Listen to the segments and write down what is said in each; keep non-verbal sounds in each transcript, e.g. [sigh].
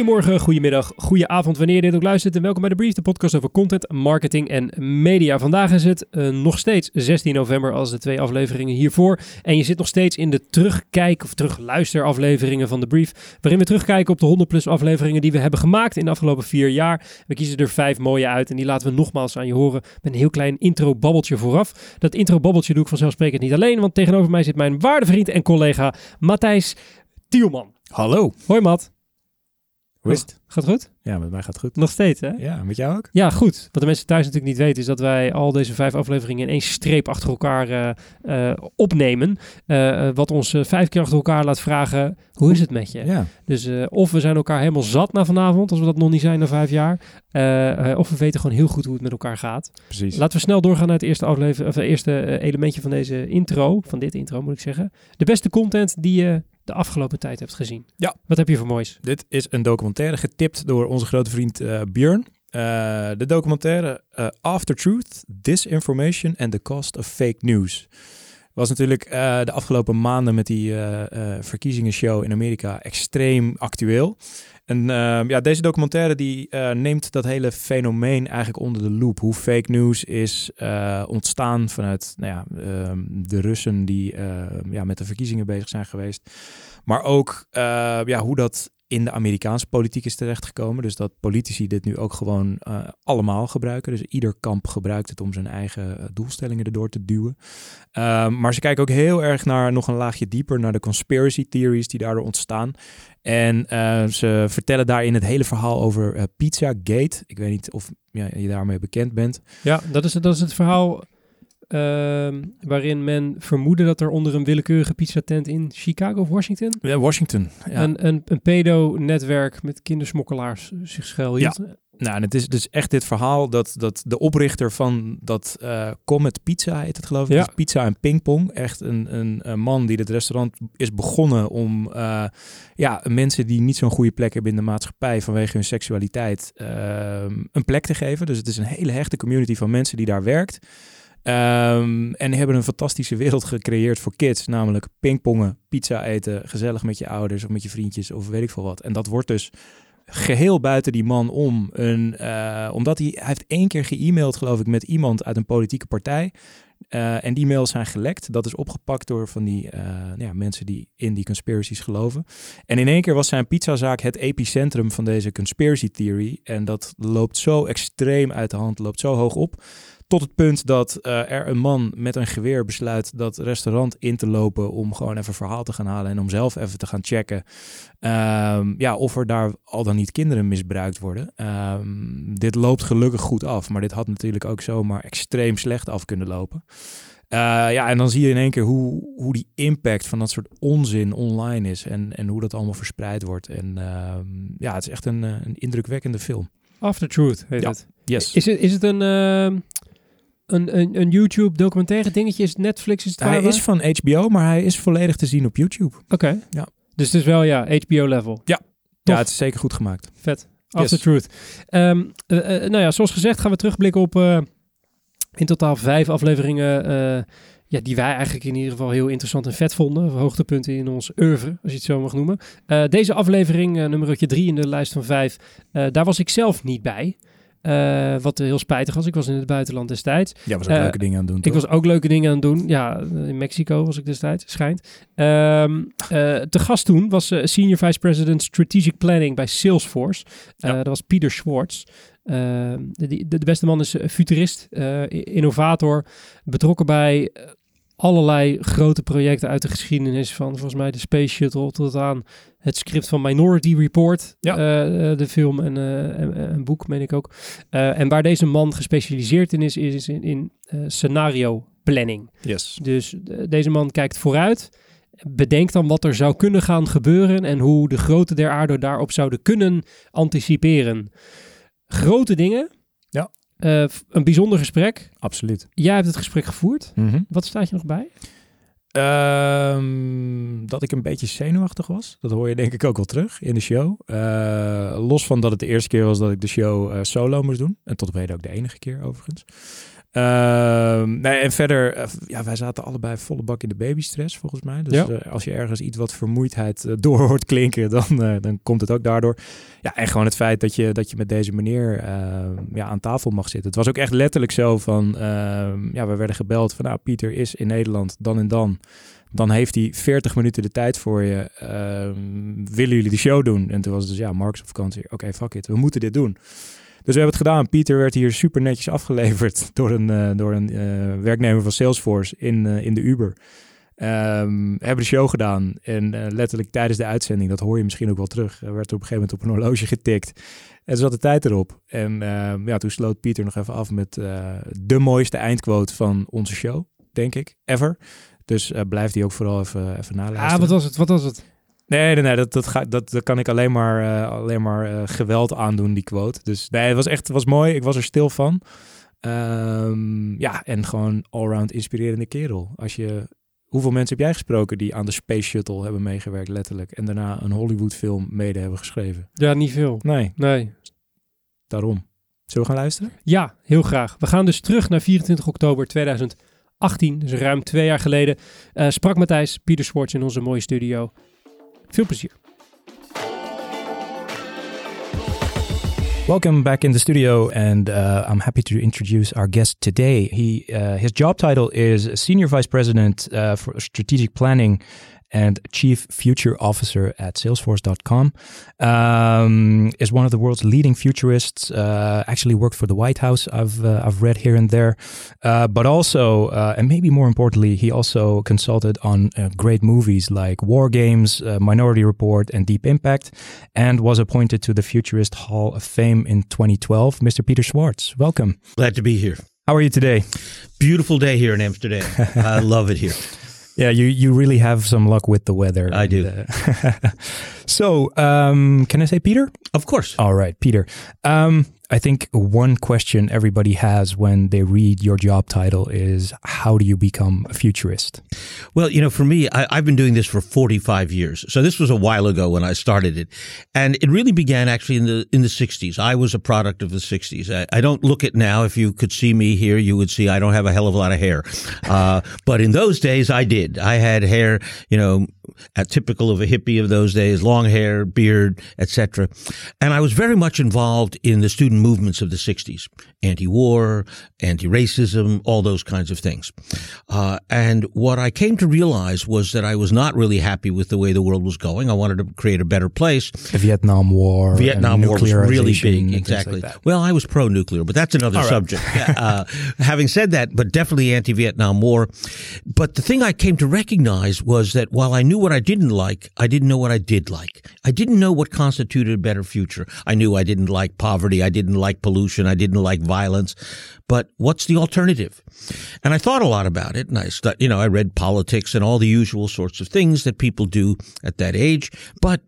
Goedemorgen, goedemiddag, goedenavond, wanneer je dit ook luistert. En welkom bij de Brief, de podcast over content, marketing en media. Vandaag is het uh, nog steeds 16 november als de twee afleveringen hiervoor. En je zit nog steeds in de terugkijk- of terugluisterafleveringen van de Brief. Waarin we terugkijken op de 100 plus afleveringen die we hebben gemaakt in de afgelopen vier jaar. We kiezen er vijf mooie uit en die laten we nogmaals aan je horen met een heel klein intro-babbeltje vooraf. Dat intro-babbeltje doe ik vanzelfsprekend niet alleen, want tegenover mij zit mijn waarde vriend en collega Matthijs Tielman. Hallo. Hoi Matt. Hoe is het? Gaat goed? Ja, met mij gaat het goed. Nog steeds, hè? Ja, met jou ook? Ja, goed. Wat de mensen thuis natuurlijk niet weten, is dat wij al deze vijf afleveringen in één streep achter elkaar uh, uh, opnemen. Uh, wat ons vijf keer achter elkaar laat vragen, hoe is het met je? Ja. Dus of we zijn elkaar helemaal zat na vanavond, als we dat nog niet zijn na vijf jaar. of we weten gewoon heel goed hoe het met elkaar gaat. Precies. Laten we snel doorgaan naar het eerste, aflevering, of het eerste elementje van deze intro. Van dit intro, moet ik zeggen. De beste content die je de afgelopen tijd hebt gezien. Ja. Wat heb je voor moois? Dit is een documentaire getipt door onze grote vriend uh, Björn. Uh, de documentaire uh, After Truth, Disinformation and the Cost of Fake News. Was natuurlijk de afgelopen maanden met die verkiezingenshow in Amerika extreem actueel. En uh, ja, deze documentaire die uh, neemt dat hele fenomeen eigenlijk onder de loep. Hoe fake news is uh, ontstaan vanuit nou ja, ehm, de Russen die ja, met de verkiezingen bezig zijn geweest. Maar ook ja, hoe dat in de Amerikaanse politiek is terechtgekomen. Dus dat politici dit nu ook gewoon uh, allemaal gebruiken. Dus ieder kamp gebruikt het om zijn eigen uh, doelstellingen erdoor te duwen. Uh, maar ze kijken ook heel erg naar nog een laagje dieper naar de conspiracy theories die daardoor ontstaan. En eh, ze vertellen daarin het hele verhaal over Pizza Gate. Ik weet niet of ja, je daarmee bekend bent. Ja, dat is, dat is het verhaal waarin men vermoedde dat er onder een willekeurige pizzatent in Chicago of Washington... Ja, Washington. Ja. Een, een, een pedo-netwerk met kindersmokkelaars zich schuilhield. Ja. Nou, en het is dus echt dit verhaal dat, dat de oprichter van dat uh, Comet Pizza heet het geloof ik. Ja. Dus pizza en pingpong. Echt een, een, een, man die het restaurant is begonnen om uh, ja, mensen die niet zo'n goede plek hebben in de maatschappij vanwege hun seksualiteit uh, een plek te geven. Dus het is een hele hechte community van mensen die daar werkt. Um, en hebben een fantastische wereld gecreëerd voor kids. Namelijk pingpongen, pizza eten, gezellig met je ouders of met je vriendjes of weet ik veel wat. En dat wordt dus geheel buiten die man om. Een, uh, omdat hij, heeft één keer ge-mailed geloof ik met iemand uit een politieke partij. Uh, en die mails zijn gelekt. Dat is opgepakt door van die uh, nou ja, mensen die in die conspiracies geloven. En in één keer was zijn pizzazaak het epicentrum van deze conspiracy theory. En dat loopt zo extreem uit de hand, loopt zo hoog op. Tot het punt dat uh, er een man met een geweer besluit dat restaurant in te lopen om gewoon even verhaal te gaan halen en om zelf even te gaan checken um, ja, of er daar al dan niet kinderen misbruikt worden. Um, dit loopt gelukkig goed af, maar dit had natuurlijk ook zomaar extreem slecht af kunnen lopen. Uh, ja, en dan zie je in één keer hoe, hoe die impact van dat soort onzin online is en, en hoe dat allemaal verspreid wordt. En uh, ja, het is echt een, een indrukwekkende film. After Truth heet ja. het. Yes. Is het, is het een, uh, een, een, een YouTube documentaire dingetje? Is Netflix? Is het hij is van HBO, maar hij is volledig te zien op YouTube. Oké. Okay. Ja. Dus het is wel ja, HBO level. Ja. Ja, het is zeker goed gemaakt. Vet. After yes. Truth. Um, nou ja, zoals gezegd gaan we terugblikken op uh, in totaal vijf afleveringen ja, die wij eigenlijk in ieder geval heel interessant en vet vonden. Hoogtepunten in ons oeuvre, als je het zo mag noemen. Uh, deze aflevering, uh, nummertje drie in de lijst van vijf, uh, daar was ik zelf niet bij. Uh, wat heel spijtig was. Ik was in het buitenland destijds. Ja, was ook leuke dingen aan het doen. Ik was ook leuke dingen aan het doen. Ja, in Mexico was ik destijds, schijnt. Um, te gast toen was Senior Vice President Strategic Planning bij Salesforce. Ja. dat was Pieter Schwartz. Uh, de, de, de, beste man is futurist, innovator, betrokken bij allerlei grote projecten uit de geschiedenis van volgens mij de Space Shuttle tot aan het script van Minority Report, ja. uh, de film en uh, een boek, meen ik ook. Uh, en waar deze man gespecialiseerd in is, is in, in scenario planning. Yes. Dus deze man kijkt vooruit, bedenkt dan wat er zou kunnen gaan gebeuren en hoe de grote der aarde daarop zouden kunnen anticiperen. Grote dingen. Ja. Uh, een bijzonder gesprek. Absoluut. Jij hebt het gesprek gevoerd. Mm -hmm. Wat staat je nog bij? Um, dat ik een beetje zenuwachtig was. Dat hoor je denk ik ook wel terug in de show. Uh, los van dat het de eerste keer was dat ik de show uh, solo moest doen. En tot op heden ook de enige keer overigens. Ehm, nee, en verder, eh, ja, wij zaten allebei volle bak in de babystress volgens mij. Dus Ja. eh, als je ergens iets wat vermoeidheid eh, [laughs] door hoort klinken, dan, dan komt het ook daardoor. Ja, en gewoon het feit dat je, dat je met deze meneer eh, ja, aan tafel mag zitten. Het was ook echt letterlijk zo van, ehm, ja, we werden gebeld van, nou, Pieter is in Nederland, dan en dan. Dan heeft hij 40 minuten de tijd voor je. Ehm, willen jullie de show doen? En toen was het dus, ja, Mark is op vakantie. Oké, fuck it, we moeten dit doen. Dus we hebben het gedaan. Pieter werd hier super netjes afgeleverd [laughs] door een, eh, door een eh, werknemer van Salesforce in, eh, in de Uber. Ehm, hebben de show gedaan en letterlijk tijdens de uitzending, dat hoor je misschien ook wel terug, er werd er op een gegeven moment op een horloge getikt. En zat de tijd erop. En ehm, ja, toen sloot Pieter nog even af met de mooiste eindquote van onze show, denk ik, ever. Dus blijft die ook vooral even, even naluisteren. Ah, wat was het? Wat was het? Nee, nee, nee dat, dat, ga, dat, dat kan ik alleen maar, eh, alleen maar eh, geweld aandoen, die quote. Dus nee, het was echt het was mooi. Ik was er stil van. Ehm, ja, en gewoon allround inspirerende kerel. Als je, hoeveel mensen heb jij gesproken die aan de Space Shuttle hebben meegewerkt, letterlijk. En daarna een Hollywood film mede hebben geschreven? Ja, niet veel. Nee, Nee. daarom. Zullen we gaan luisteren? Ja, heel graag. We gaan dus terug naar 24 oktober 2018, dus ruim twee jaar geleden. eh, sprak Matthijs Pieter Swartz in onze mooie studio. Veel plezier. Welcome back in the studio, and uh, I'm happy to introduce our guest today. He uh, his job title is Senior Vice President uh, for Strategic Planning and Chief Future Officer at Salesforce.com. Um, is one of the world's leading futurists. Uh, actually worked for the White House. I've uh, I've read here and there, uh, but also uh, and maybe more importantly, he also consulted on uh, great movies like War Games, uh, Minority Report, and Deep Impact and was appointed to the Futurist Hall of Fame in 2012. Mr. Peter Schwartz, welcome. Glad to be here. How are you today? Beautiful day here in Amsterdam. [laughs] I love it here. Yeah, you, you really have some luck with the weather. I do. Uh, [laughs] so, um, can I say Peter? Of course. All right, Peter. Um, I think one question everybody has when they read your job title is how do you become a futurist? Well, you know, for me, I, I've been doing this for 45 years. So this was a while ago when I started it. And it really began actually in the, in the 60s. I was a product of the 60s. I, I don't look it now. If you could see me here, you would see I don't have a hell of a lot of hair. Uh, [laughs] but in those days, I did. I had hair, you know, typical of a hippie of those days, long hair, beard, etc. And I was very much involved in the student movements of the 60s, anti-war, anti-racism, all those kinds of things. Uh, and what I came to realize was that I was not really happy with the way the world was going. I wanted to create a better place. The Vietnam War. Vietnam War was really big, exactly. like well, I was pro-nuclear, but that's another subject. uh, [laughs] having said that, but definitely anti-Vietnam War. But the thing I came to recognize was that while I knew what I didn't like, I didn't know what I did like. I didn't know what constituted a better future. I knew I didn't like poverty. I didn't like pollution. I didn't like violence. But what's the alternative? And I thought a lot about it, and I, stu- you know, I read politics and all the usual sorts of things that people do at that age. But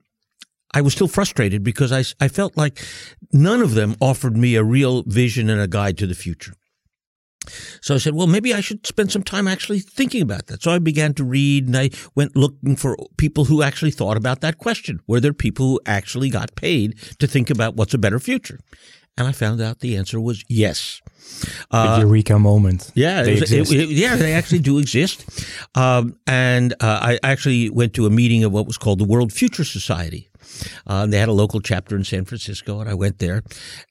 I was still frustrated because I, I felt like none of them offered me a real vision and a guide to the future. So I said, well, maybe I should spend some time actually thinking about that. So I began to read and I went looking for people who actually thought about that question. Were there people who actually got paid to think about what's a better future? And I found out the answer was yes. The Eureka moment. Yeah, They was- it- it- yeah, they actually do exist. Um, and uh, I actually went to a meeting of what was called the World Future Society. Uh, they had a local chapter in San Francisco, and I went there.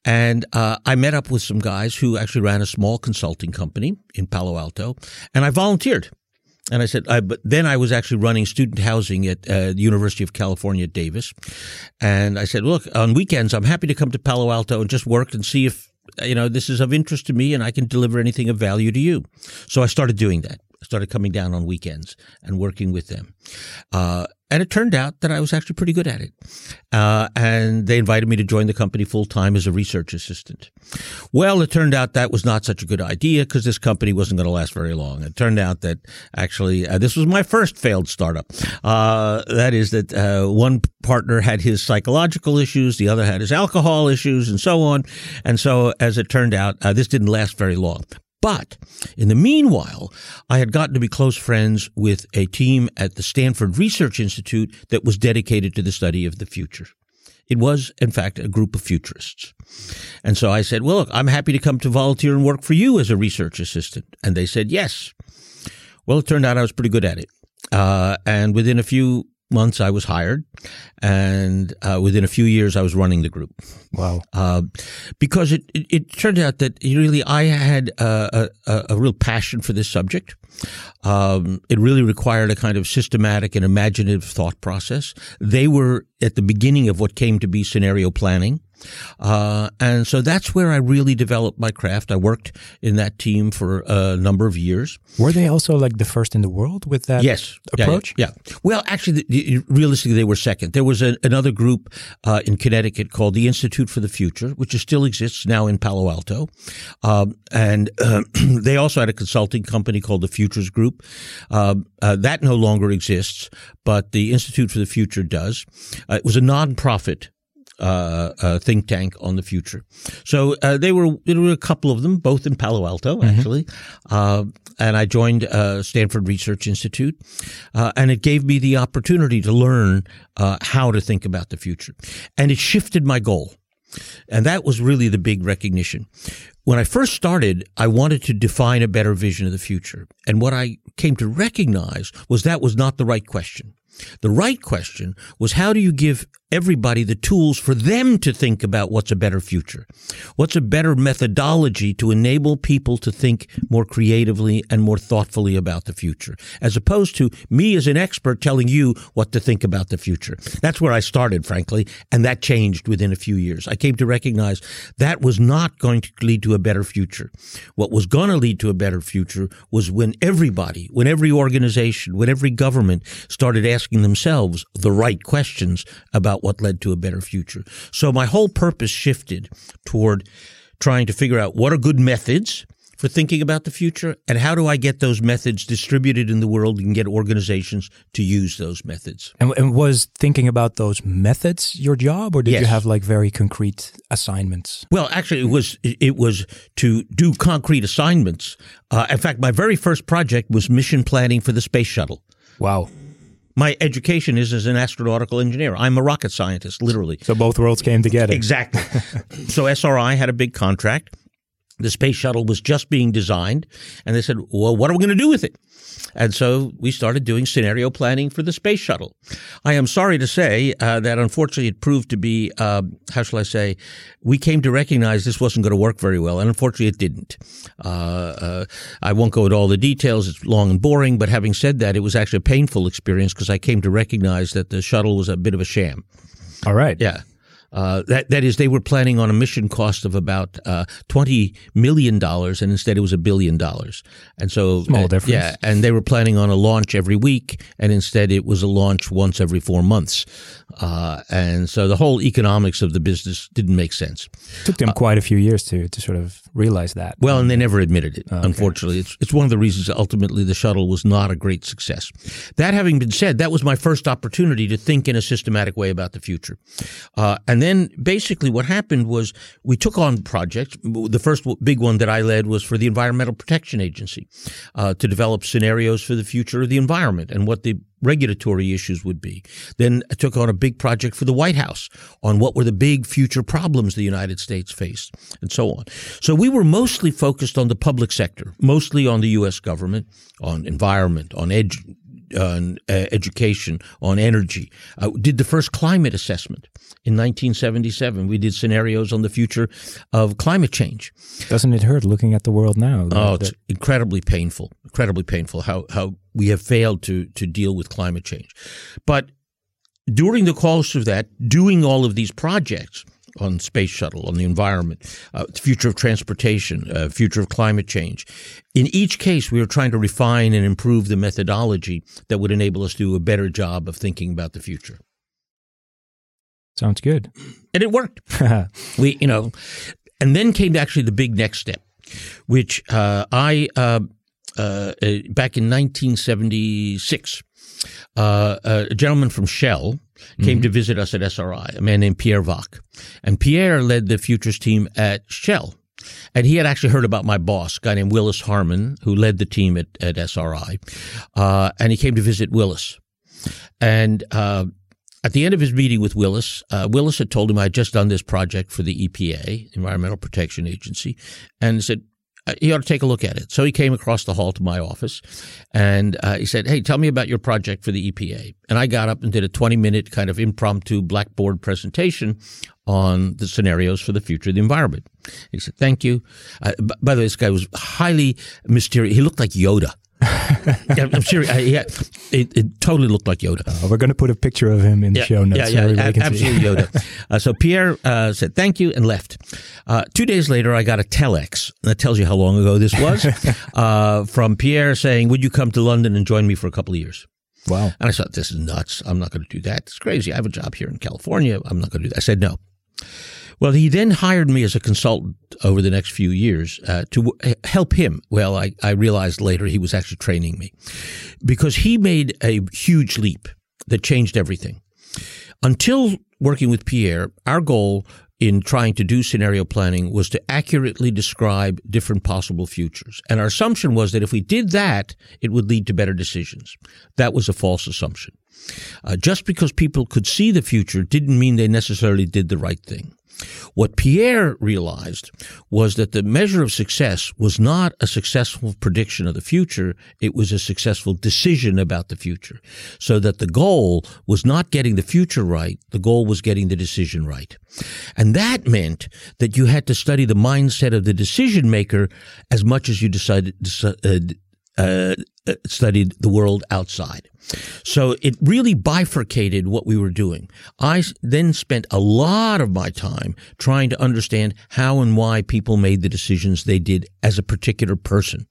And uh, I met up with some guys who actually ran a small consulting company in Palo Alto, and I volunteered. And I said, I, but then I was actually running student housing at uh, the University of California Davis. And I said, look, on weekends, I'm happy to come to Palo Alto and just work and see if, you know, this is of interest to me and I can deliver anything of value to you. So I started doing that. Started coming down on weekends and working with them. Uh, and it turned out that I was actually pretty good at it. Uh, and they invited me to join the company full time as a research assistant. Well, it turned out that was not such a good idea because this company wasn't going to last very long. It turned out that actually uh, this was my first failed startup. Uh, that is that uh, one partner had his psychological issues, the other had his alcohol issues, and so on. And so, as it turned out, uh, this didn't last very long. But in the meanwhile, I had gotten to be close friends with a team at the Stanford Research Institute that was dedicated to the study of the future. It was, in fact, a group of futurists. And so I said, well, look, I'm happy to come to volunteer and work for you as a research assistant. And they said, yes. Well, it turned out I was pretty good at it. Uh, and within a few months, I was hired. And uh, within a few years, I was running the group. Wow. Uh, because it, it, it, turned out that really I had a, a, a real passion for this subject. Um, it really required a kind of systematic and imaginative thought process. They were at the beginning of what came to be scenario planning. Uh, and so that's where I really developed my craft. I worked in that team for a number of years. Were they also like the first in the world with that yes. approach? Yeah, yeah. Well, actually, the, realistically, they were second. There was a, another group uh, in Connecticut called the Institute for the Future, which still exists now in Palo Alto. Um, and uh, [clears throat] they also had a consulting company called the Futures Group. Um, uh, that no longer exists, but the Institute for the Future does. Uh, it was a nonprofit uh, uh, think tank on the future. So uh, they were there were a couple of them, both in Palo Alto mm-hmm. actually, mm-hmm. and I joined uh, Stanford Research Institute, uh, and it gave me the opportunity to learn how to think about the future, and it shifted my goal. And that was really the big recognition. When I first started, I wanted to define a better vision of the future. And what I came to recognize was that was not the right question. The right question was how do you give everybody the tools for them to think about what's a better future? What's a better methodology to enable people to think more creatively and more thoughtfully about the future, as opposed to me as an expert telling you what to think about the future? That's where I started, frankly, and that changed within a few years. I came to recognize that was not going to lead to a better future. What was going to lead to a better future was when everybody, when every organization, when every government started asking themselves the right questions about what led to a better future. So my whole purpose shifted toward trying to figure out what are good methods for thinking about the future and how do I get those methods distributed in the world and get organizations to use those methods. And, and was thinking about those methods your job or did yes. you have like very concrete assignments? Well, actually it was it was to do concrete assignments. Uh, in fact, my very first project was mission planning for the space shuttle. Wow my education is as an astronautical engineer. I'm a rocket scientist, literally. So both worlds came together. Exactly. [laughs] so SRI had a big contract. The space shuttle was just being designed, and they said, "Well, what are we going to do with it?" And so we started doing scenario planning for the space shuttle. I am sorry to say uh, that unfortunately it proved to be, uh, how shall I say, we came to recognize this wasn't going to work very well, and unfortunately it didn't. Uh, uh, I won't go into all the details, it's long and boring, but having said that, it was actually a painful experience because I came to recognize that the shuttle was a bit of a sham. All right. Yeah. Uh, that that is, they were planning on a mission cost of about uh, twenty million dollars, and instead it was a billion dollars. And so, small uh, difference. Yeah, and they were planning on a launch every week, and instead it was a launch once every four months. Uh, and so the whole economics of the business didn't make sense. It took them uh, quite a few years to to sort of realize that. Well, and they never admitted it. Oh, okay. Unfortunately, it's it's one of the reasons ultimately the shuttle was not a great success. That having been said, that was my first opportunity to think in a systematic way about the future, uh, and then basically what happened was we took on projects. The first big one that I led was for the Environmental Protection Agency uh, to develop scenarios for the future of the environment and what the regulatory issues would be. Then I took on a big project for the White House on what were the big future problems the United States faced and so on. So we were mostly focused on the public sector, mostly on the U.S. government, on environment, on ed- on uh, education, on energy. Uh, did the first climate assessment in 1977. We did scenarios on the future of climate change. Doesn't it hurt looking at the world now? Oh, it's incredibly painful. Incredibly painful how how we have failed to to deal with climate change. But during the course of that, doing all of these projects on space shuttle, on the environment, uh, future of transportation, uh, future of climate change. In each case, we were trying to refine and improve the methodology that would enable us to do a better job of thinking about the future. Sounds good. And it worked. [laughs] we, you know, and then came actually the big next step, which uh, I, uh, uh, back in 1976, uh, a gentleman from Shell came mm-hmm. to visit us at SRI, a man named Pierre Wack. And Pierre led the futures team at Shell. And he had actually heard about my boss, a guy named Willis Harman, who led the team at, at SRI. Uh, and he came to visit Willis. And uh, at the end of his meeting with Willis, uh, Willis had told him I had just done this project for the EPA, Environmental Protection Agency, and said, he ought to take a look at it. So he came across the hall to my office and uh, he said, Hey, tell me about your project for the EPA. And I got up and did a 20 minute kind of impromptu blackboard presentation on the scenarios for the future of the environment. He said, Thank you. Uh, b- by the way, this guy was highly mysterious. He looked like Yoda. [laughs] yeah, I'm serious. I, yeah, it, it, totally looked like Yoda. Uh, we're going to put a picture of him in the yeah, show notes. Yeah, yeah, so absolutely Yoda. [laughs] Uh, so Pierre uh, said thank you and left. Uh, two days later, I got a telex. And that tells you how long ago this was. [laughs] Uh, from Pierre saying, "Would you come to London and join me for a couple of years?" Wow. And I thought, this is nuts. I'm not going to do that. It's crazy. I have a job here in California. I'm not going to do that. I said no. Well, he then hired me as a consultant over the next few years uh, to w- help him. Well, I, I realized later he was actually training me because he made a huge leap that changed everything. Until working with Pierre, our goal in trying to do scenario planning was to accurately describe different possible futures. And our assumption was that if we did that, it would lead to better decisions. That was a false assumption. Uh, just because people could see the future didn't mean they necessarily did the right thing. What Pierre realized was that the measure of success was not a successful prediction of the future, it was a successful decision about the future. So that the goal was not getting the future right, the goal was getting the decision right. And that meant that you had to study the mindset of the decision maker as much as you decided, uh, uh, studied the world outside. So it really bifurcated what we were doing. I then spent a lot of my time trying to understand how and why people made the decisions they did as a particular person.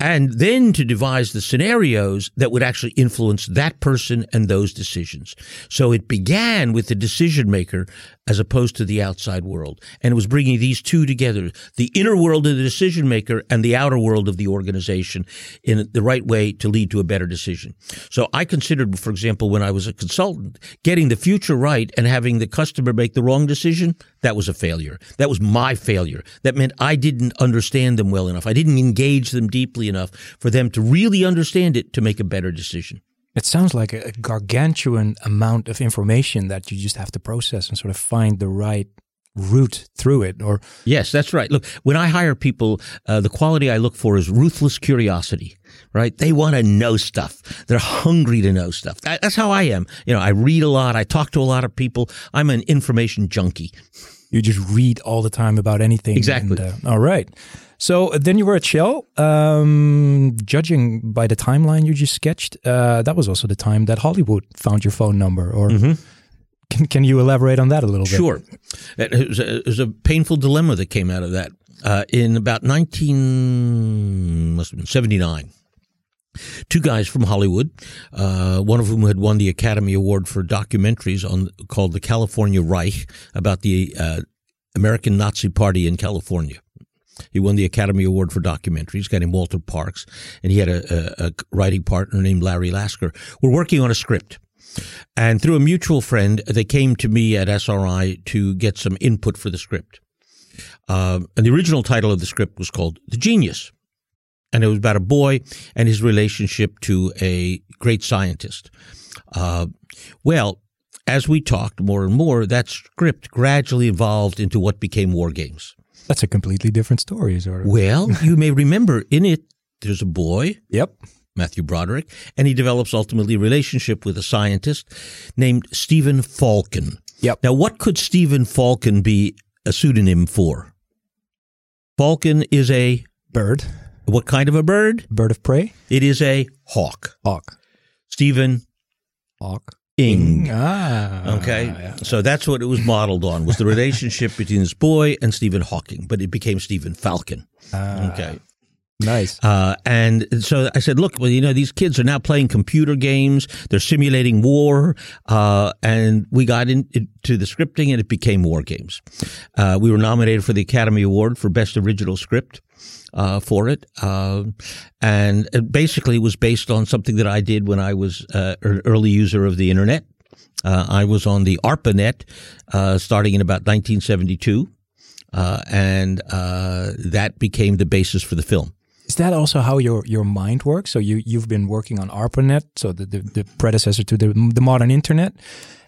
And then to devise the scenarios that would actually influence that person and those decisions. So it began with the decision maker as opposed to the outside world. And it was bringing these two together, the inner world of the decision maker and the outer world of the organization in the right way to lead to a better decision. So I considered, for example, when I was a consultant, getting the future right and having the customer make the wrong decision, that was a failure. That was my failure. That meant I didn't understand them well enough. I didn't engage them deeply enough for them to really understand it to make a better decision. It sounds like a gargantuan amount of information that you just have to process and sort of find the right route through it or yes that's right look when i hire people uh, the quality i look for is ruthless curiosity right they want to know stuff they're hungry to know stuff that's how i am you know i read a lot i talk to a lot of people i'm an information junkie you just read all the time about anything exactly and, uh, all right so uh, then you were at Shell. Um, judging by the timeline you just sketched, uh, that was also the time that Hollywood found your phone number. Or mm-hmm. can, can you elaborate on that a little bit? Sure. It was a, it was a painful dilemma that came out of that. Uh, in about 19, must have been 79, two guys from Hollywood, uh, one of whom had won the Academy Award for documentaries on called the California Reich about the uh, American Nazi Party in California. He won the Academy Award for documentaries, guy named Walter Parkes, and he had a, a, a writing partner named Larry Lasker. We're working on a script. And through a mutual friend, they came to me at SRI to get some input for the script. Uh, and the original title of the script was called The Genius. And it was about a boy and his relationship to a great scientist. Uh, well, as we talked more and more, that script gradually evolved into what became War Games. That's a completely different story. Sort of. Well, [laughs] you may remember in it, there's a boy. Yep. Matthew Broderick, and he develops ultimately a relationship with a scientist named Stephen Falken. Yep. Now, what could Stephen Falken be a pseudonym for? Falcon is a bird. What kind of a bird? Bird of prey. It is a hawk. Hawk. Stephen Hawk. Ing. Ah. Okay. Yeah. So that's what it was modeled on was the relationship between this boy and Stephen Hawking, but it became Stephen Falken. Ah. Okay. Nice. Uh, and so I said, look, well, you know, these kids are now playing computer games. They're simulating war. Uh, and we got into the scripting and it became war games. Uh, we were nominated for the Academy Award for Best Original Script. Uh, for it, uh, and it basically was based on something that I did when I was uh, an early user of the internet. I was on the ARPANET starting in about 1972, and that became the basis for the film. Is that also how your, your mind works? So you you've been working on ARPANET, so the, the, the predecessor to the the modern internet,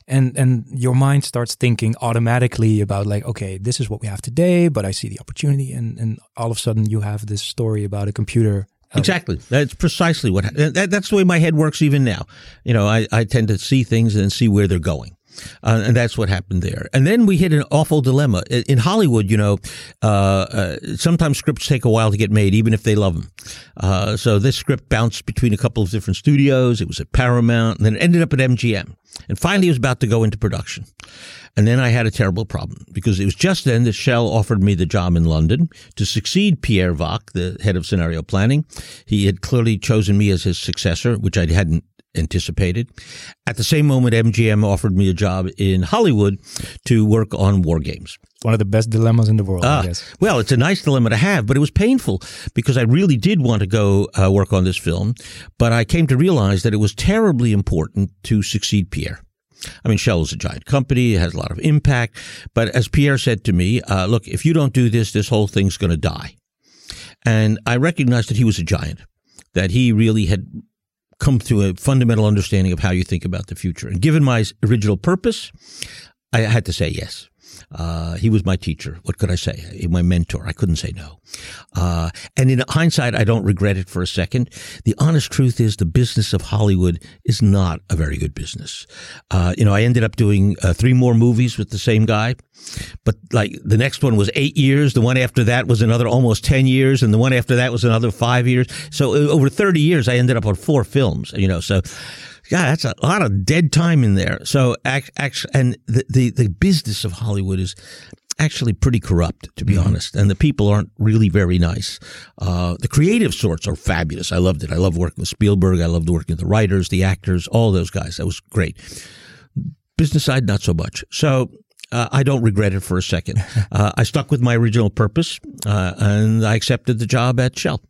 and and your mind starts thinking automatically about like, okay, this is what we have today, but I see the opportunity, and and all of a sudden you have this story about a computer. uh, Exactly. That's precisely what. That, that's the way my head works even now. You know, I, I tend to see things and see where they're going. Uh, and that's what happened there. And then we hit an awful dilemma in Hollywood. You know, uh, uh, sometimes scripts take a while to get made, even if they love them. Uh, so this script bounced between a couple of different studios. It was at Paramount, and then it ended up at MGM. And finally, it was about to go into production. And then I had a terrible problem because it was just then that Shell offered me the job in London to succeed Pierre Wack, the head of scenario planning. He had clearly chosen me as his successor, which I hadn't anticipated. At the same moment, MGM offered me a job in Hollywood to work on war games. One of the best dilemmas in the world, Ah, I guess. well, it's a nice dilemma to have, but it was painful because I really did want to go uh, work on this film, but I came to realize that it was terribly important to succeed Pierre. I mean, Shell is a giant company; it has a lot of impact. But as Pierre said to me, uh, "Look, if you don't do this, this whole thing's going to die." And I recognized that he was a giant, that he really had come to a fundamental understanding of how you think about the future. And given my original purpose, I had to say yes. Uh, he was my teacher. What could I say? My mentor. I couldn't say no. Uh, and in hindsight, I don't regret it for a second. The honest truth is the business of Hollywood is not a very good business. Uh, you know, I ended up doing uh, three more movies with the same guy, but like the next one was eight years. The one after that was another almost 10 years. And the one after that was another five years. So uh, over 30 years, I ended up on four films, you know, so yeah, that's a lot of dead time in there. So, actually, and the, the, the business of Hollywood is actually pretty corrupt, to be honest. And the people aren't really very nice. Uh, the creative sorts are fabulous. I loved it. I loved working with Spielberg. I loved working with the writers, the actors, all those guys. That was great. Business side, not so much. So, uh, I don't regret it for a second. [laughs] Uh, I stuck with my original purpose, uh, and I accepted the job at Shell.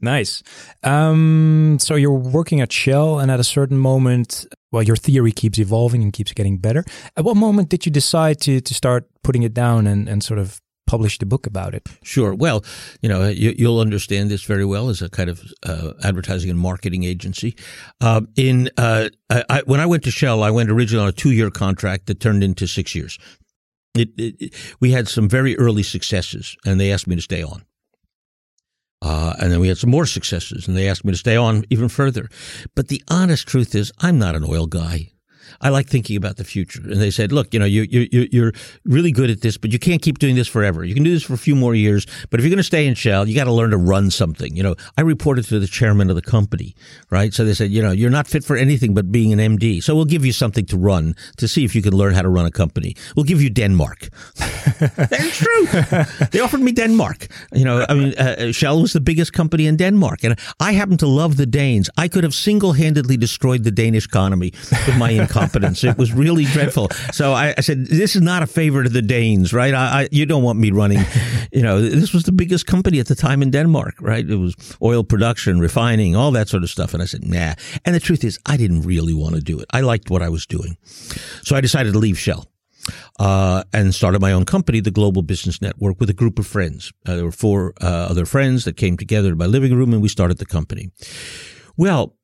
Nice. Um, so you're working at Shell, and at a certain moment, well, your theory keeps evolving and keeps getting better. At what moment did you decide to to start putting it down and, and sort of publish the book about it? Sure. Well, you know, you, you'll understand this very well as a kind of uh, advertising and marketing agency. Uh, in uh, I, when I went to Shell, I went originally on a two-year contract that turned into six years. It, it, it, we had some very early successes, and they asked me to stay on. Uh, and then we had some more successes, and they asked me to stay on even further. But the honest truth is, I'm not an oil guy. I like thinking about the future. And they said, look, you know, you, you, you're really good at this, but you can't keep doing this forever. You can do this for a few more years, but if you're going to stay in Shell, you got to learn to run something. You know, I reported to the chairman of the company, right? So they said, you know, you're not fit for anything but being an MD. So we'll give you something to run to see if you can learn how to run a company. We'll give you Denmark. [laughs] That's true. they offered me Denmark. You know, I mean, uh, Shell was the biggest company in Denmark, and I happen to love the Danes. I could have single-handedly destroyed the Danish economy with my [laughs] incompetence. It was really dreadful. So I, I, said, "This is not a favor to the Danes, right? I, I, you don't want me running. You know, this was the biggest company at the time in Denmark, right? It was oil production, refining, all that sort of stuff." And I said, "Nah." And the truth is, I didn't really want to do it. I liked what I was doing, so I decided to leave Shell. Uh, and started my own company, the Global Business Network, with a group of friends. Uh, there were four uh, other friends that came together in my living room, and we started the company. Well,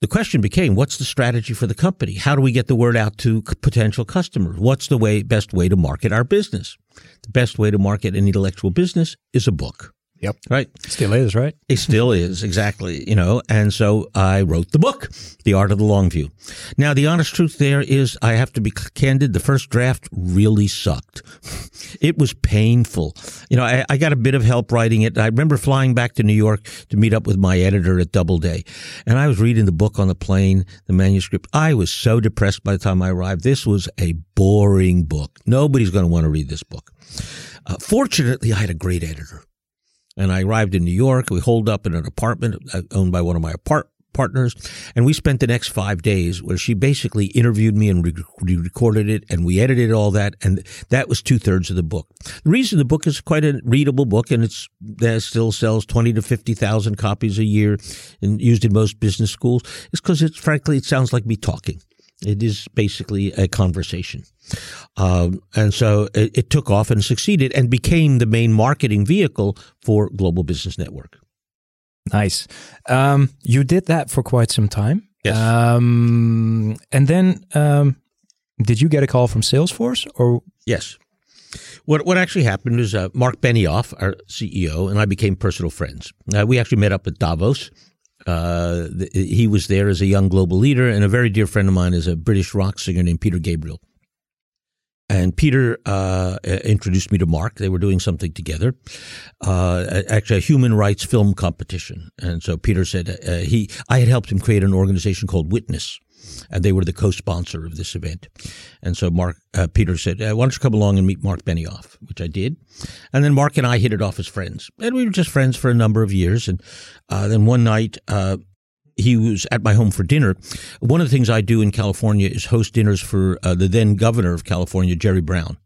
the question became, what's the strategy for the company? How do we get the word out to potential customers? What's the way, best way to market our business? The best way to market an intellectual business is a book. Yep. Right. Still is, right? It still is, exactly. You know, and so I wrote the book, The Art of the Long View. Now, the honest truth there is, I have to be candid, the first draft really sucked. [laughs] It was painful. You know, I, I got a bit of help writing it. I remember flying back to New York to meet up with my editor at Doubleday. And I was reading the book on the plane, the manuscript. I was so depressed by the time I arrived. This was a boring book. Nobody's going to want to read this book. Uh, fortunately, I had a great editor. And I arrived in New York. We holed up in an apartment uh, owned by one of my apart- partners. And we spent the next five days where she basically interviewed me and re- recorded it and we edited all that. And that was two thirds of the book. The reason the book is quite a readable book and it's, that still sells 20 to 50,000 copies a year and used in most business schools is because it's frankly, it sounds like me talking. It is basically a conversation. Um, and so it, it, took off and succeeded and became the main marketing vehicle for Global Business Network. Nice. Um, you did that for quite some time. Yes. Um, and then um, did you get a call from Salesforce or? Yes. What what actually happened is uh, Mark Benioff, our CEO, and I became personal friends. Uh, we actually met up at Davos. Uh, he was there as a young global leader, and a very dear friend of mine is a British rock singer named Peter Gabriel. And Peter uh, introduced me to Mark. They were doing something together, uh, actually a human rights film competition. And so Peter said uh, he I had helped him create an organization called Witness, and they were the co-sponsor of this event. And so Mark uh, Peter said, uh, "Why don't you come along and meet Mark Benioff?" Which I did. And then Mark and I hit it off as friends, and we were just friends for a number of years. And uh, then one night, he was at my home for dinner. One of the things I do in California is host dinners for uh, the then governor of California, Jerry Brown,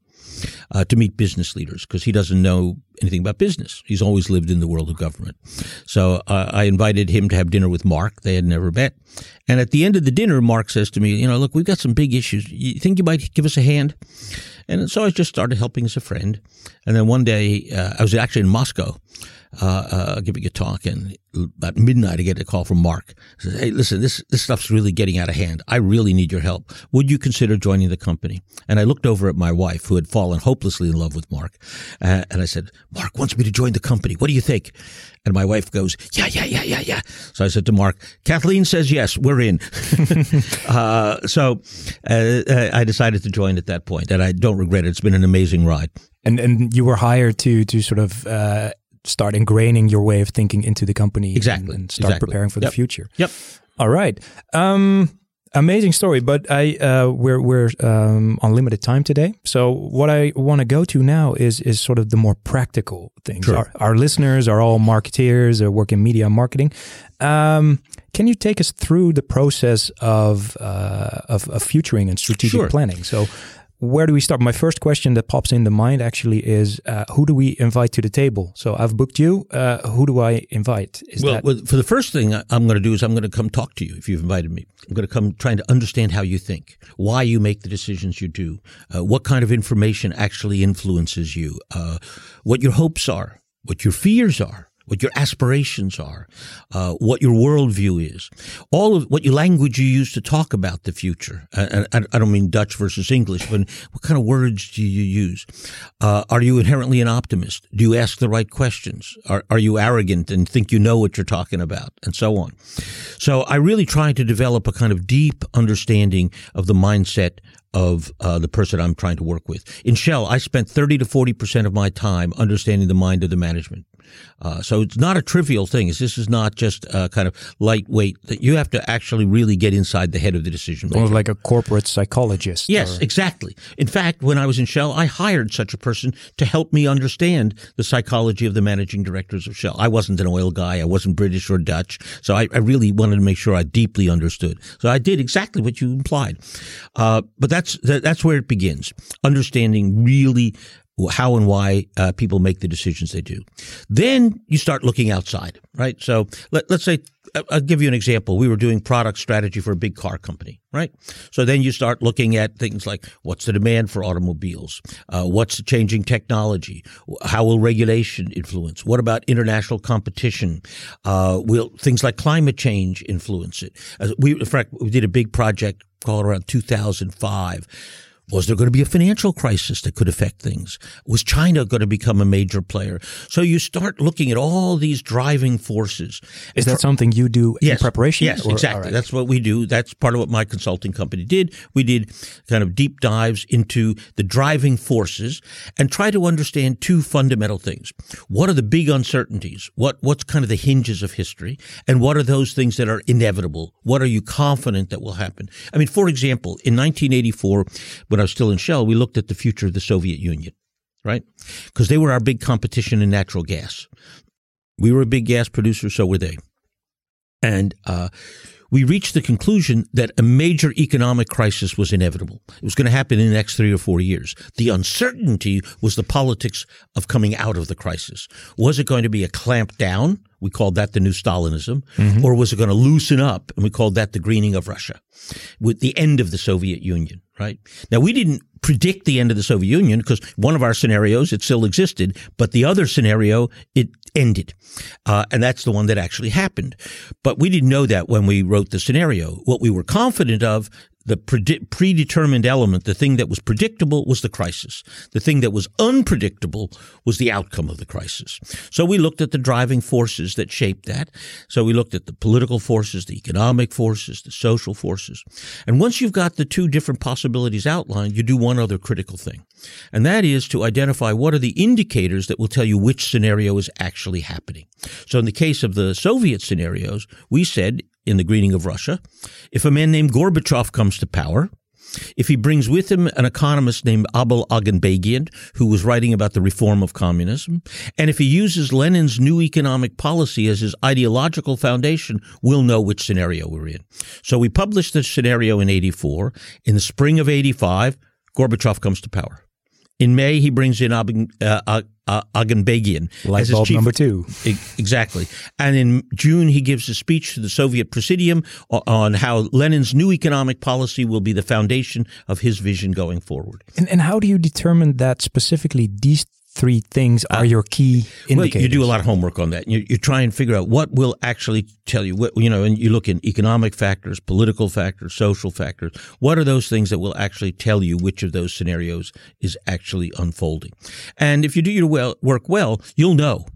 uh, to meet business leaders because he doesn't know anything about business. He's always lived in the world of government. So uh, I invited him to have dinner with Mark. They had never met. And at the end of the dinner, Mark says to me, You know, look, we've got some big issues. You think you might give us a hand? And so I just started helping as a friend. And then one day, uh, I was actually in Moscow uh, uh, giving a talk, and about midnight, I get a call from Mark. Says, "Hey, listen, this this stuff's really getting out of hand. I really need your help. Would you consider joining the company?" And I looked over at my wife, who had fallen hopelessly in love with Mark, uh, and I said, "Mark wants me to join the company. What do you think?" And my wife goes, "Yeah, yeah, yeah, yeah, yeah." So I said to Mark, "Kathleen says yes, we're in." [laughs] uh, so uh, I decided to join at that point, and I don't regret it. It's been an amazing ride. And and you were hired to to sort of uh, start ingraining your way of thinking into the company exactly and, and start exactly. preparing for yep. the future yep all right um, amazing story but i uh, we're we're um, on limited time today so what i want to go to now is is sort of the more practical things sure. our, our, listeners are all marketeers or work in media marketing um, can you take us through the process of uh, of, of futuring and strategic sure. planning so where do we start? My first question that pops in the mind actually is uh, who do we invite to the table? So I've booked you. Uh, who do I invite? Is well, that- well, for the first thing I'm going to do is I'm going to come talk to you if you've invited me. I'm going to come trying to understand how you think, why you make the decisions you do, uh, what kind of information actually influences you, uh, what your hopes are, what your fears are what your aspirations are, uh, what your worldview is, all of what your language you use to talk about the future. I, I, I don't mean Dutch versus English, but what kind of words do you use? Uh, are you inherently an optimist? Do you ask the right questions? Are, are you arrogant and think you know what you're talking about, and so on? So I really try to develop a kind of deep understanding of the mindset of uh, the person I'm trying to work with. In Shell, I spent 30 to 40% of my time understanding the mind of the management. Uh, so it's not a trivial thing. This is not just uh, kind of lightweight. That you have to actually really get inside the head of the decision maker. Like a corporate psychologist. Yes, or... exactly. In fact, when I was in Shell, I hired such a person to help me understand the psychology of the managing directors of Shell. I wasn't an oil guy. I wasn't British or Dutch. So I, I really wanted to make sure I deeply understood. So I did exactly what you implied. Uh, but that's that, that's where it begins. Understanding really how and why uh, people make the decisions they do. Then you start looking outside, right? So let, us say, I'll give you an example. We were doing product strategy for a big car company, right? So then you start looking at things like what's the demand for automobiles? Uh, what's the changing technology? How will regulation influence? What about international competition? Uh, will things like climate change influence it? we, in fact, we did a big project called around 2005 was there going to be a financial crisis that could affect things? Was China going to become a major player? So you start looking at all these driving forces. Is that something you do yes, in preparation? Yes, or, exactly. Right. That's what we do. That's part of what my consulting company did. We did kind of deep dives into the driving forces and try to understand two fundamental things. What are the big uncertainties? What, what's kind of the hinges of history? And what are those things that are inevitable? What are you confident that will happen? I mean, for example, in 1984, when I was still in Shell, we looked at the future of the Soviet Union, right? Because they were our big competition in natural gas. We were a big gas producer, so were they. And uh, we reached the conclusion that a major economic crisis was inevitable. It was going to happen in the next three or four years. The uncertainty was the politics of coming out of the crisis. Was it going to be a clamp down? We called that the new Stalinism. Mm-hmm. Or was it going to loosen up? And we called that the greening of Russia with the end of the Soviet Union right? Now, we didn't predict the end of the Soviet Union because one of our scenarios, it still existed, but the other scenario, it ended. Uh, and that's the one that actually happened. But we didn't know that when we wrote the scenario. What we were confident of the predetermined element, the thing that was predictable was the crisis. The thing that was unpredictable was the outcome of the crisis. So we looked at the driving forces that shaped that. So we looked at the political forces, the economic forces, the social forces. And once you've got the two different possibilities outlined, you do one other critical thing. And that is to identify what are the indicators that will tell you which scenario is actually happening. So in the case of the Soviet scenarios, we said in the greening of Russia. If a man named Gorbachev comes to power, if he brings with him an economist named Abel Aghanbegyan, who was writing about the reform of communism, and if he uses Lenin's new economic policy as his ideological foundation, we'll know which scenario we're in. So we published this scenario in 84. In the spring of 85, Gorbachev comes to power. In May, he brings in Ab- uh, uh, uh, Aghanbegyan Light as his bulb chief. number two. Exactly. And in June, he gives a speech to the Soviet Presidium on how Lenin's new economic policy will be the foundation of his vision going forward. And, and how do you determine that specifically these three things are your key Well, indicators? you do a lot of homework on that. You, you try and figure out what will actually tell you what, you know, and you look in economic factors, political factors, social factors. What are those things that will actually tell you which of those scenarios is actually unfolding? And if you do your well, work well, you'll know.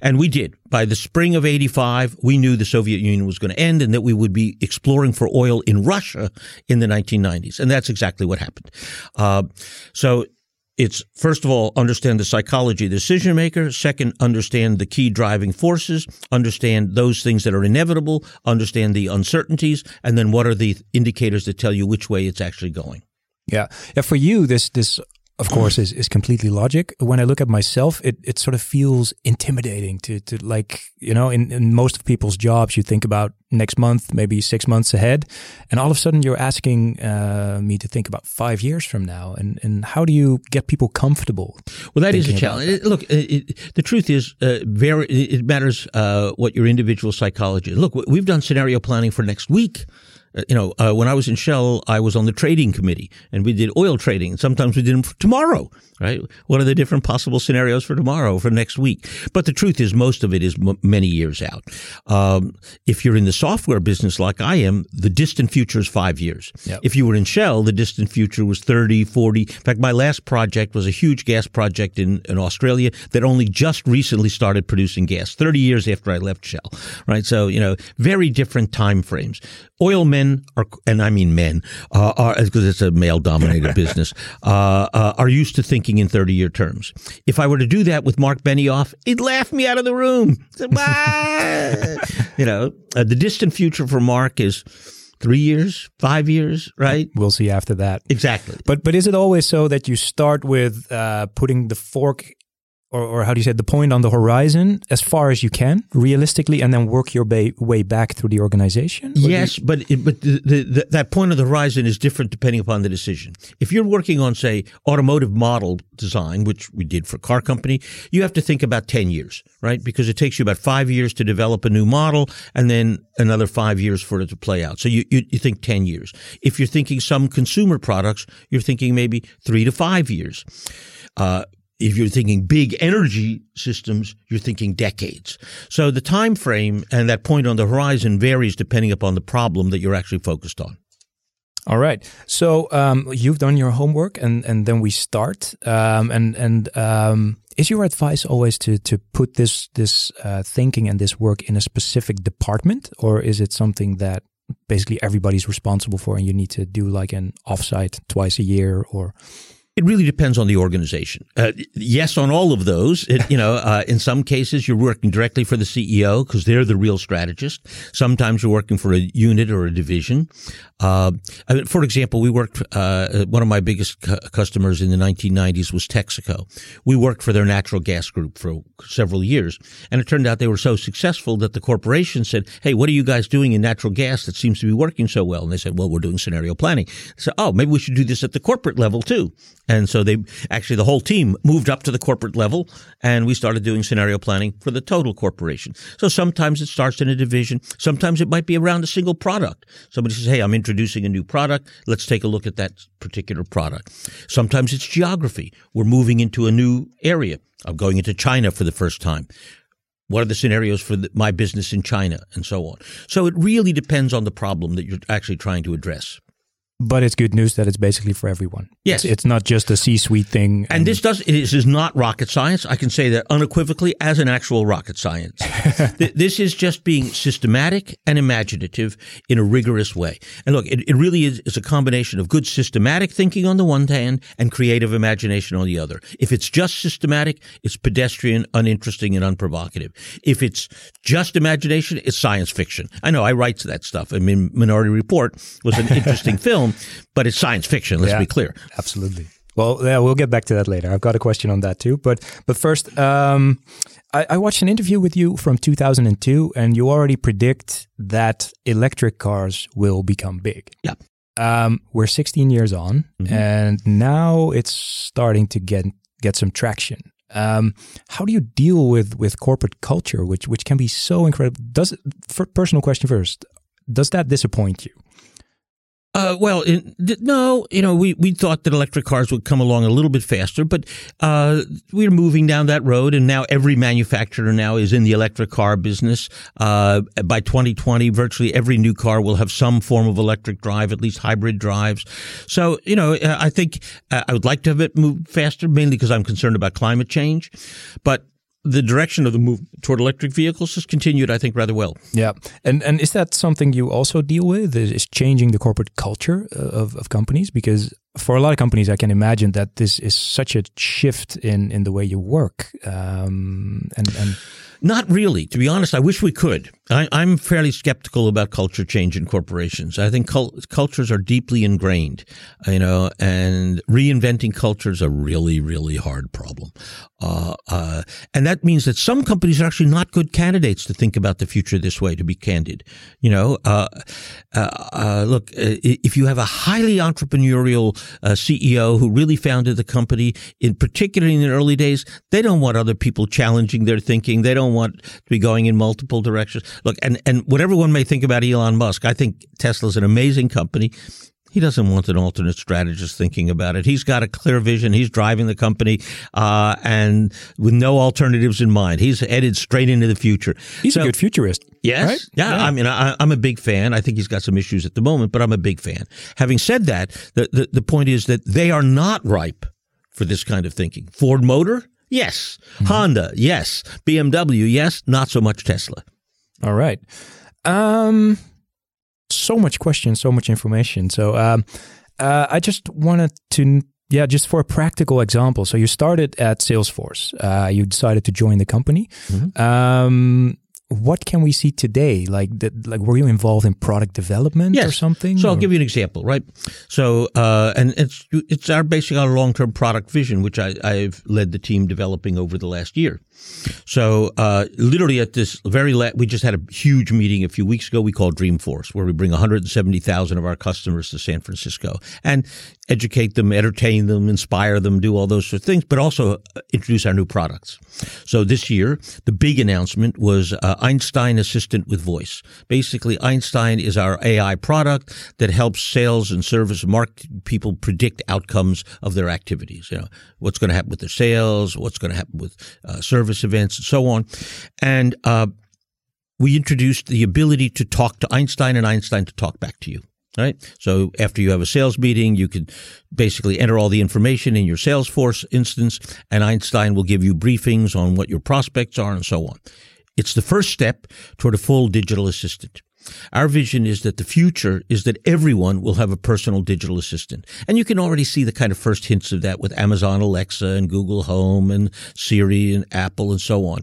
And we did. By the spring of 85, we knew the Soviet Union was going to end and that we would be exploring for oil in Russia in the 1990s. And that's exactly what happened. Uh, so it's first of all understand the psychology of the decision maker second understand the key driving forces understand those things that are inevitable understand the uncertainties and then what are the indicators that tell you which way it's actually going Yeah. Yeah. For you, this this of course is, is completely logic. When I look at myself, it, it sort of feels intimidating to, to like, you know, in, in most of people's jobs, you think about next month, maybe six months ahead. And all of a sudden you're asking uh, me to think about five years from now. And, and how do you get people comfortable? Well, that is a challenge. It- Look, it, it- the truth is, uh, very it it matters uh, what your individual psychology is. Look, we've done scenario planning for next week. Uh, you know, uh, when I was in Shell, I was on the trading committee, and we did oil trading. Sometimes we did them for tomorrow. Right? What are the different possible scenarios for tomorrow, for next week? But the truth is, most of it is m- many years out. Um, if you're in the software business like I am, the distant future is five years. Yep. If you were in Shell, the distant future was 30, 40. In fact, my last project was a huge gas project in, in Australia that only just recently started producing gas, 30 years after I left Shell. Right. So, you know, very different time frames. Oil men are, and I mean men, uh, are, because it's a male dominated [laughs] business, uh, uh, are used to thinking in 30 year terms. If I were to do that with Mark Benioff, he'd laugh me out of the room. [laughs] You know, uh, the distant future for Mark is three years, five years, right? We'll see after that. Exactly. But but is it always so that you start with uh, putting the fork, or, or how do you say it, the point on the horizon as far as you can, realistically, and then work your way, way back through the organization? Or do you- Yes, but it, but the, the, the, that point of the horizon is different depending upon the decision. If you're working on, say, automotive model design, which we did for a car company, you have to think about ten years, right? Because it takes you about five years to develop a new model, and then another five years for it to play out. So you you, you think ten years. If you're thinking some consumer products, you're thinking maybe three to five years. Uh, if you're thinking big energy systems, you're thinking decades. So the time frame and that point on the horizon varies depending upon the problem that you're actually focused on. All right. So um, you've done your homework, and and then we start. Um, and and um, is your advice always to to put this this uh, thinking and this work in a specific department, or is it something that basically everybody's responsible for, and you need to do like an offsite twice a year, or It really depends on the organization. Uh, yes, on all of those. It, you know, uh, in some cases, you're working directly for the CEO because they're the real strategist. Sometimes you're working for a unit or a division. Uh, I mean, for example, we worked. Uh, one of my biggest cu- customers in the 1990s was Texaco. We worked for their natural gas group for several years, and it turned out they were so successful that the corporation said, "Hey, what are you guys doing in natural gas that seems to be working so well?" And they said, "Well, we're doing scenario planning." So, oh, maybe we should do this at the corporate level too. And so they actually the whole team moved up to the corporate level, and we started doing scenario planning for the total corporation. So sometimes it starts in a division. Sometimes it might be around a single product. Somebody says, "Hey, I'm introducing a new product. Let's take a look at that particular product." Sometimes it's geography. We're moving into a new area. I'm going into China for the first time. What are the scenarios for the, my business in China, and so on. So it really depends on the problem that you're actually trying to address. But it's good news that it's basically for everyone. Yes. It's, it's not just a C-suite thing. And this does this is not rocket science. I can say that unequivocally as an actual rocket science. [laughs] Th- this is just being systematic and imaginative in a rigorous way. And look, it, it really is, is a combination of good systematic thinking on the one hand and creative imagination on the other. If it's just systematic, it's pedestrian, uninteresting, and unprovocative. If it's just imagination, it's science fiction. I know I write that stuff. I mean, Minority Report was an interesting [laughs] film, but it's science fiction. Let's Yeah. be clear. Absolutely. Well, yeah, we'll get back to that later. I've got a question on that too. But but first, um, I, I watched an interview with you from 2002, and you already predict that electric cars will become big. Yeah. Um, we're 16 years on, Mhm. and now it's starting to get get some traction. Um, how do you deal with with corporate culture, which which can be so incredible? Does it, for personal question first? Does that disappoint you? Uh, well, no, you know, we, we thought that electric cars would come along a little bit faster, but uh, we're moving down that road, and now every manufacturer now is in the electric car business. Uh, by 2020, virtually every new car will have some form of electric drive, at least hybrid drives. So, you know, uh, I think uh, I would like to have it move faster, mainly because I'm concerned about climate change, but the direction of the move toward electric vehicles has continued, I think, rather well. Yeah, and and is that something you also deal with? Is changing the corporate culture uh, of of companies? Because for a lot of companies, I can imagine that this is such a shift in in the way you work. Um, and and Not really. To be honest, I wish we could. I, I'm fairly skeptical about culture change in corporations. I think cul- cultures are deeply ingrained, you know, and reinventing culture is a really, really hard problem. Uh, uh, and that means that some companies are actually not good candidates to think about the future this way, to be candid. You know, uh, uh, uh, look, uh, if you have a highly entrepreneurial CEO who really founded the company, in particularly in the early days, they don't want other people challenging their thinking. They don't want to be going in multiple directions. Look, and, and whatever one may think about Elon Musk, I think Tesla's an amazing company. He doesn't want an alternate strategist thinking about it. He's got a clear vision. He's driving the company, uh, and with no alternatives in mind. He's headed straight into the future. he's So- a good futurist. Yes. Right? Yeah, I mean, I, I'm a big fan. I think he's got some issues at the moment, but I'm a big fan. Having said that, the, the, the point is that they are not ripe for this kind of thinking. Ford Motor, yes. Honda, yes. BMW, yes. Not so much Tesla. All right. Um, so much questions, so much information. So um, uh, I just wanted to, yeah, just for a practical example. So you started at Salesforce. Uh, you decided to join the company. Mhm. Um, what can we see today? Like, that, like, were you involved in product development or something? So I'll give you an example, right? So, uh, and it's it's our basically our long term product vision, which I, I've led the team developing over the last year. So, uh, literally at this very la- we just had a huge meeting a few weeks ago. We call Dreamforce, where we bring 170,000 of our customers to San Francisco and educate them, entertain them, inspire them, do all those sort of things, but also uh, introduce our new products. So this year, the big announcement was uh, Einstein Assistant with Voice. Basically, Einstein is our AI product that helps sales and service market people predict outcomes of their activities. You know, what's going to happen with their sales, what's going to happen with uh, service events, and so on. And uh, we introduced the ability to talk to Einstein and Einstein to talk back to you. Right. So after you have a sales meeting, you can basically enter all the information in your Salesforce instance, and Einstein will give you briefings on what your prospects are and so on. It's the first step toward a full digital assistant. Our vision is that the future is that everyone will have a personal digital assistant. And you can already see the kind of first hints of that with Amazon Alexa and Google Home and Siri and Apple and so on.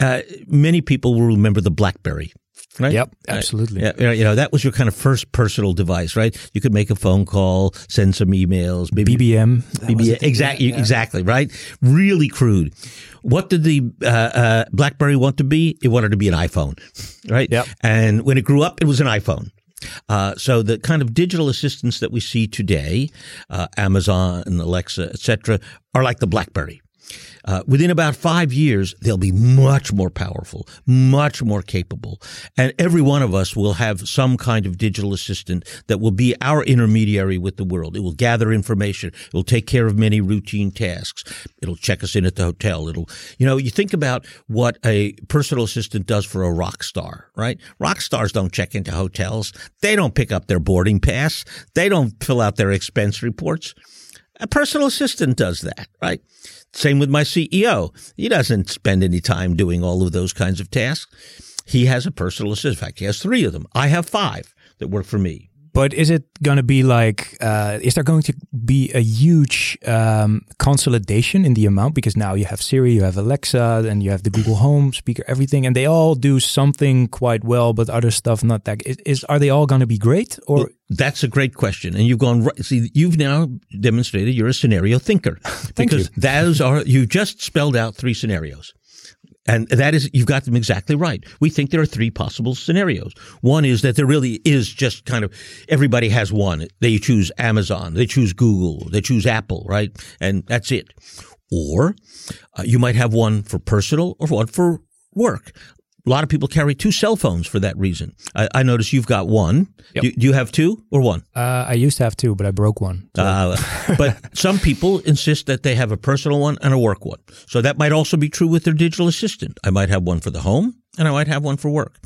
Uh, many people will remember the Blackberry. Right? Yep, absolutely. Yeah, yeah, you know, that was your kind of first personal device, right? You could make a phone call, send some emails, maybe BBM. BBM, exactly, Yeah. exactly, right? Really crude. What did the uh, uh, BlackBerry want to be? It wanted to be an iPhone, right? Yep. And when it grew up, it was an iPhone. Uh, so the kind of digital assistants that we see today, uh, Amazon and Alexa, etc., are like the BlackBerry. Uh, within about five years, they'll be much more powerful, much more capable. And every one of us will have some kind of digital assistant that will be our intermediary with the world. It will gather information. It will take care of many routine tasks. It'll check us in at the hotel. It'll, you know, you think about what a personal assistant does for a rock star, right? Rock stars don't check into hotels. They don't pick up their boarding pass. They don't fill out their expense reports. A personal assistant does that, right? Same with my CEO. He doesn't spend any time doing all of those kinds of tasks. He has a personal assistant. In fact, he has three of them. I have five that work for me. But is it going to be like, uh, is there going to be a huge um, consolidation in the amount? Because now you have Siri, you have Alexa, and you have the Google Home speaker, everything, and they all do something quite well, but other stuff not that. Is, is are they all going to be great? Or well, that's a great question, and you've gone right. See, you've now demonstrated you're a scenario thinker [laughs] because you. those are you just spelled out three scenarios. And that is, you've got them exactly right. We think there are three possible scenarios. One is that there really is just kind of everybody has one. They choose Amazon, they choose Google, they choose Apple, right? And that's it. Or uh, you might have one for personal or one for work. A lot of people carry two cell phones for that reason. I, I notice you've got one. Yep. Do, do, you have two or one? Uh, I used to have two, but I broke one. So. Uh, [laughs] but some people insist that they have a personal one and a work one. So that might also be true with their digital assistant. I might have one for the home and I might have one for work.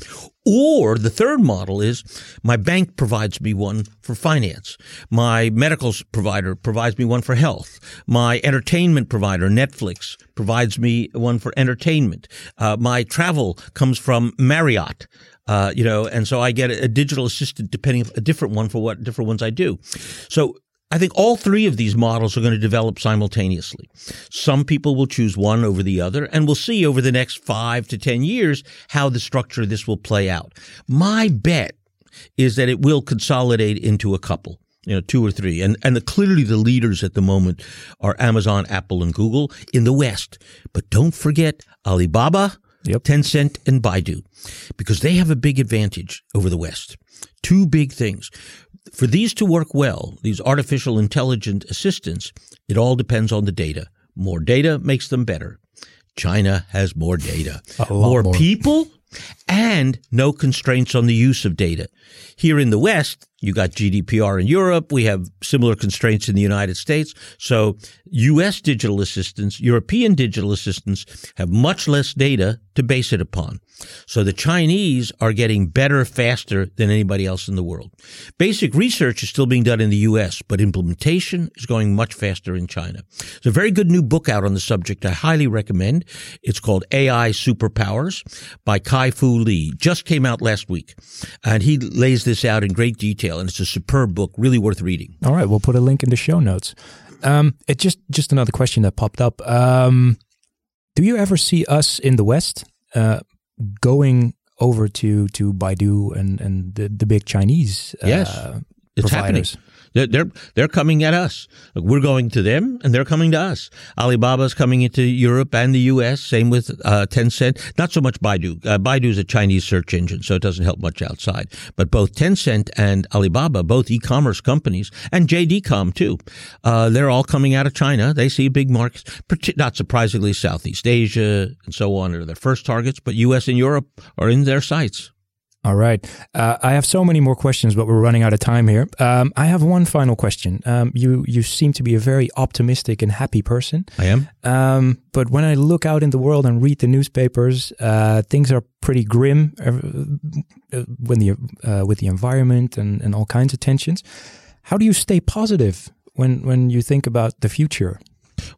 Or the third model is my bank provides me one for finance. My medical provider provides me one for health. My entertainment provider, Netflix, provides me one for entertainment. Uh, my travel comes from Marriott. Uh, you know, and so I get a, digital assistant depending a different one for what different ones I do. So I think all three of these models are going to develop simultaneously. Some people will choose one over the other, and we'll see over the next five to 10 years how the structure of this will play out. My bet is that it will consolidate into a couple. You know, two or three, and and the, clearly the leaders at the moment are Amazon, Apple, and Google in the West. But don't forget Alibaba, yep. Tencent, and Baidu, because they have a big advantage over the West. Two big things for these to work well, these artificial intelligent assistants, it all depends on the data. More data makes them better. China has more data. more, more people and no constraints on the use of data. Here in the West, you got GDPR in Europe. We have similar constraints in the United States. So U.S. digital assistants, European digital assistants have much less data to base it upon. So the Chinese are getting better faster than anybody else in the world. Basic research is still being done in the U.S., but implementation is going much faster in China. There's a very good new book out on the subject I highly recommend. It's called AI Superpowers by Kai-Fu Lee. Just came out last week. And he lays this out in great detail, and it's a superb book, really worth reading. All right, we'll put a link in the show notes. Um, it just just another question that popped up. Um, do you ever see us in the West uh, going over to to Baidu and and the, the big Chinese uh, yes, it's providers? happening. They're, they're, they're coming at us. We're going to them and they're coming to us. Alibaba's coming into Europe and the U.S. Same with uh, Tencent. Not so much Baidu. Uh, Baidu is a Chinese search engine, so it doesn't help much outside. But both Tencent and Alibaba, both e-commerce companies, and JD.com too, uh, they're all coming out of China. They see big markets, not surprisingly, Southeast Asia and so on are their first targets, but U.S. and Europe are in their sights. All right. Uh, I have so many more questions, but we're running out of time here. Um, I have one final question. Um, you you seem to be a very optimistic and happy person. I am. Um, but when I look out in the world and read the newspapers, uh, things are pretty grim uh, when the uh, with the environment and, and all kinds of tensions. How do you stay positive when when you think about the future?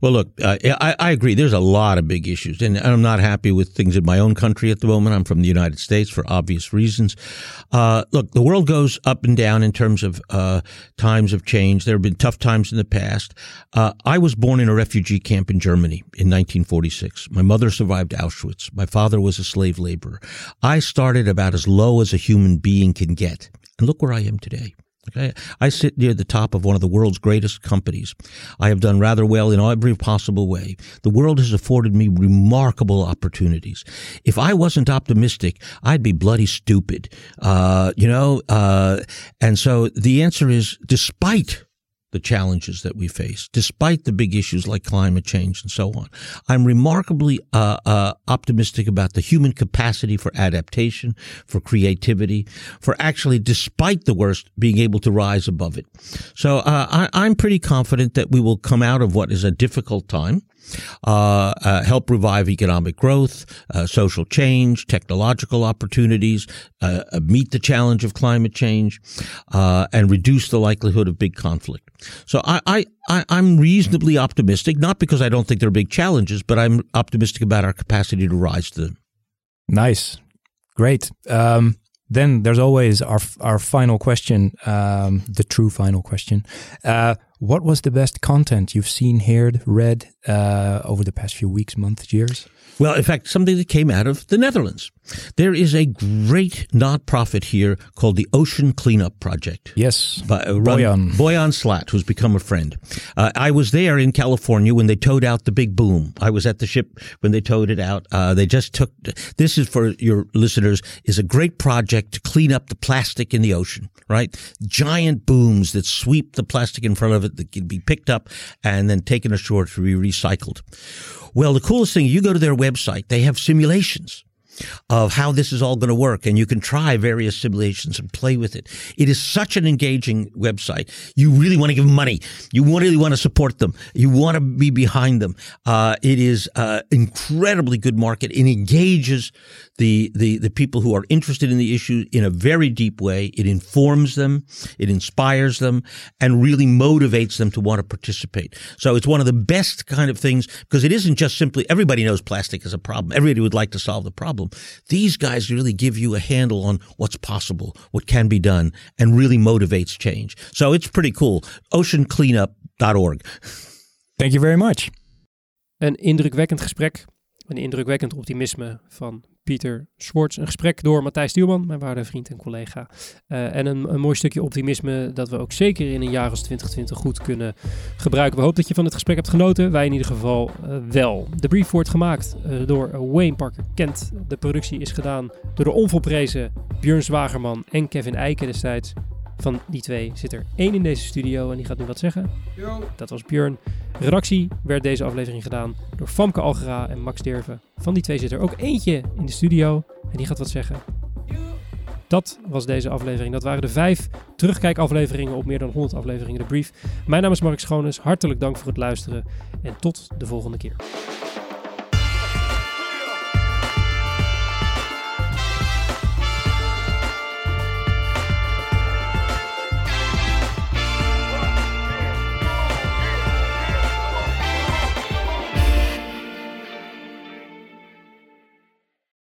Well, look, uh, I, I, agree. There's a lot of big issues, and I'm not happy with things in my own country at the moment. I'm from the United States for obvious reasons. Uh, look, the world goes up and down in terms of uh, times of change. There have been tough times in the past. Uh, I was born in a refugee camp in Germany in 1946. My mother survived Auschwitz. My father was a slave laborer. I started about as low as a human being can get, and look where I am today. Okay. I sit near the top of one of the world's greatest companies. I have done rather well in every possible way. The world has afforded me remarkable opportunities. If I wasn't optimistic, I'd be bloody stupid. Uh, you know, uh, and so the answer is despite the challenges that we face, despite the big issues like climate change and so on. I'm remarkably uh, uh, optimistic about the human capacity for adaptation, for creativity, for actually, despite the worst, being able to rise above it. So uh, I, am pretty confident that we will come out of what is a difficult time uh, uh, help revive economic growth, uh, social change, technological opportunities, meet the challenge of climate change, and reduce the likelihood of big conflict. So I, I, I'm reasonably optimistic, not because I don't think there are big challenges, but I'm optimistic about our capacity to rise to them. Nice. Great. Um, then there's always our our final question, um, the true final question. Uh, what was the best content you've seen, heard, read uh, over the past few weeks, months, years? Well, in fact, something that came out of the Netherlands. There is a great nonprofit here called the Ocean Cleanup Project. Yes, by, uh, Boyan. Boyan Slat, who's become a friend. Uh, I was there in California when they towed out the big boom. I was at the ship when they towed it out. Uh, they just took, this is for your listeners, is a great project to clean up the plastic in the ocean, right? Giant booms that sweep the plastic in front of it that can be picked up and then taken ashore to be recycled. Well, the coolest thing, you go to their website, they have simulations of how this is all going to work. And you can try various simulations and play with it. It is such an engaging website. You really want to give them money. You really want to support them. You want to be behind them. Uh, it is uh, incredibly good market. It engages the, the, the people who are interested in the issue in a very deep way. It informs them. It inspires them and really motivates them to want to participate. So it's one of the best kind of things because it isn't just simply everybody knows plastic is a problem. Everybody would like to solve the problem. These guys really give you a handle on what's possible, what can be done, and really motivates change. So it's pretty cool. Oceancleanup.org. Thank you very much. Een indrukwekkend gesprek. Een indrukwekkend optimisme van Pieter Schwartz. Een gesprek door Matthijs Stuurman, mijn waarde vriend en collega. Uh, en een, een, mooi stukje optimisme dat we ook zeker in een jaar als 2020 goed kunnen gebruiken. We hopen dat je van het gesprek hebt genoten. Wij in ieder geval uh, wel. De brief wordt gemaakt uh, door Wayne Parker Kent. De productie is gedaan door de onvolprezen Björn Zwagerman en Kevin Eiken destijds. Van die twee zit er één in deze studio en die gaat nu wat zeggen. Yo. Dat was Björn. Redactie werd deze aflevering gedaan door Famke Algera en Max Derven. Van die twee zit er ook eentje in de studio en die gaat wat zeggen. Dat was deze aflevering. Dat waren de vijf terugkijkafleveringen op meer dan 100 afleveringen de brief. Mijn naam is Mark Schoones. Hartelijk dank voor het luisteren en tot de volgende keer.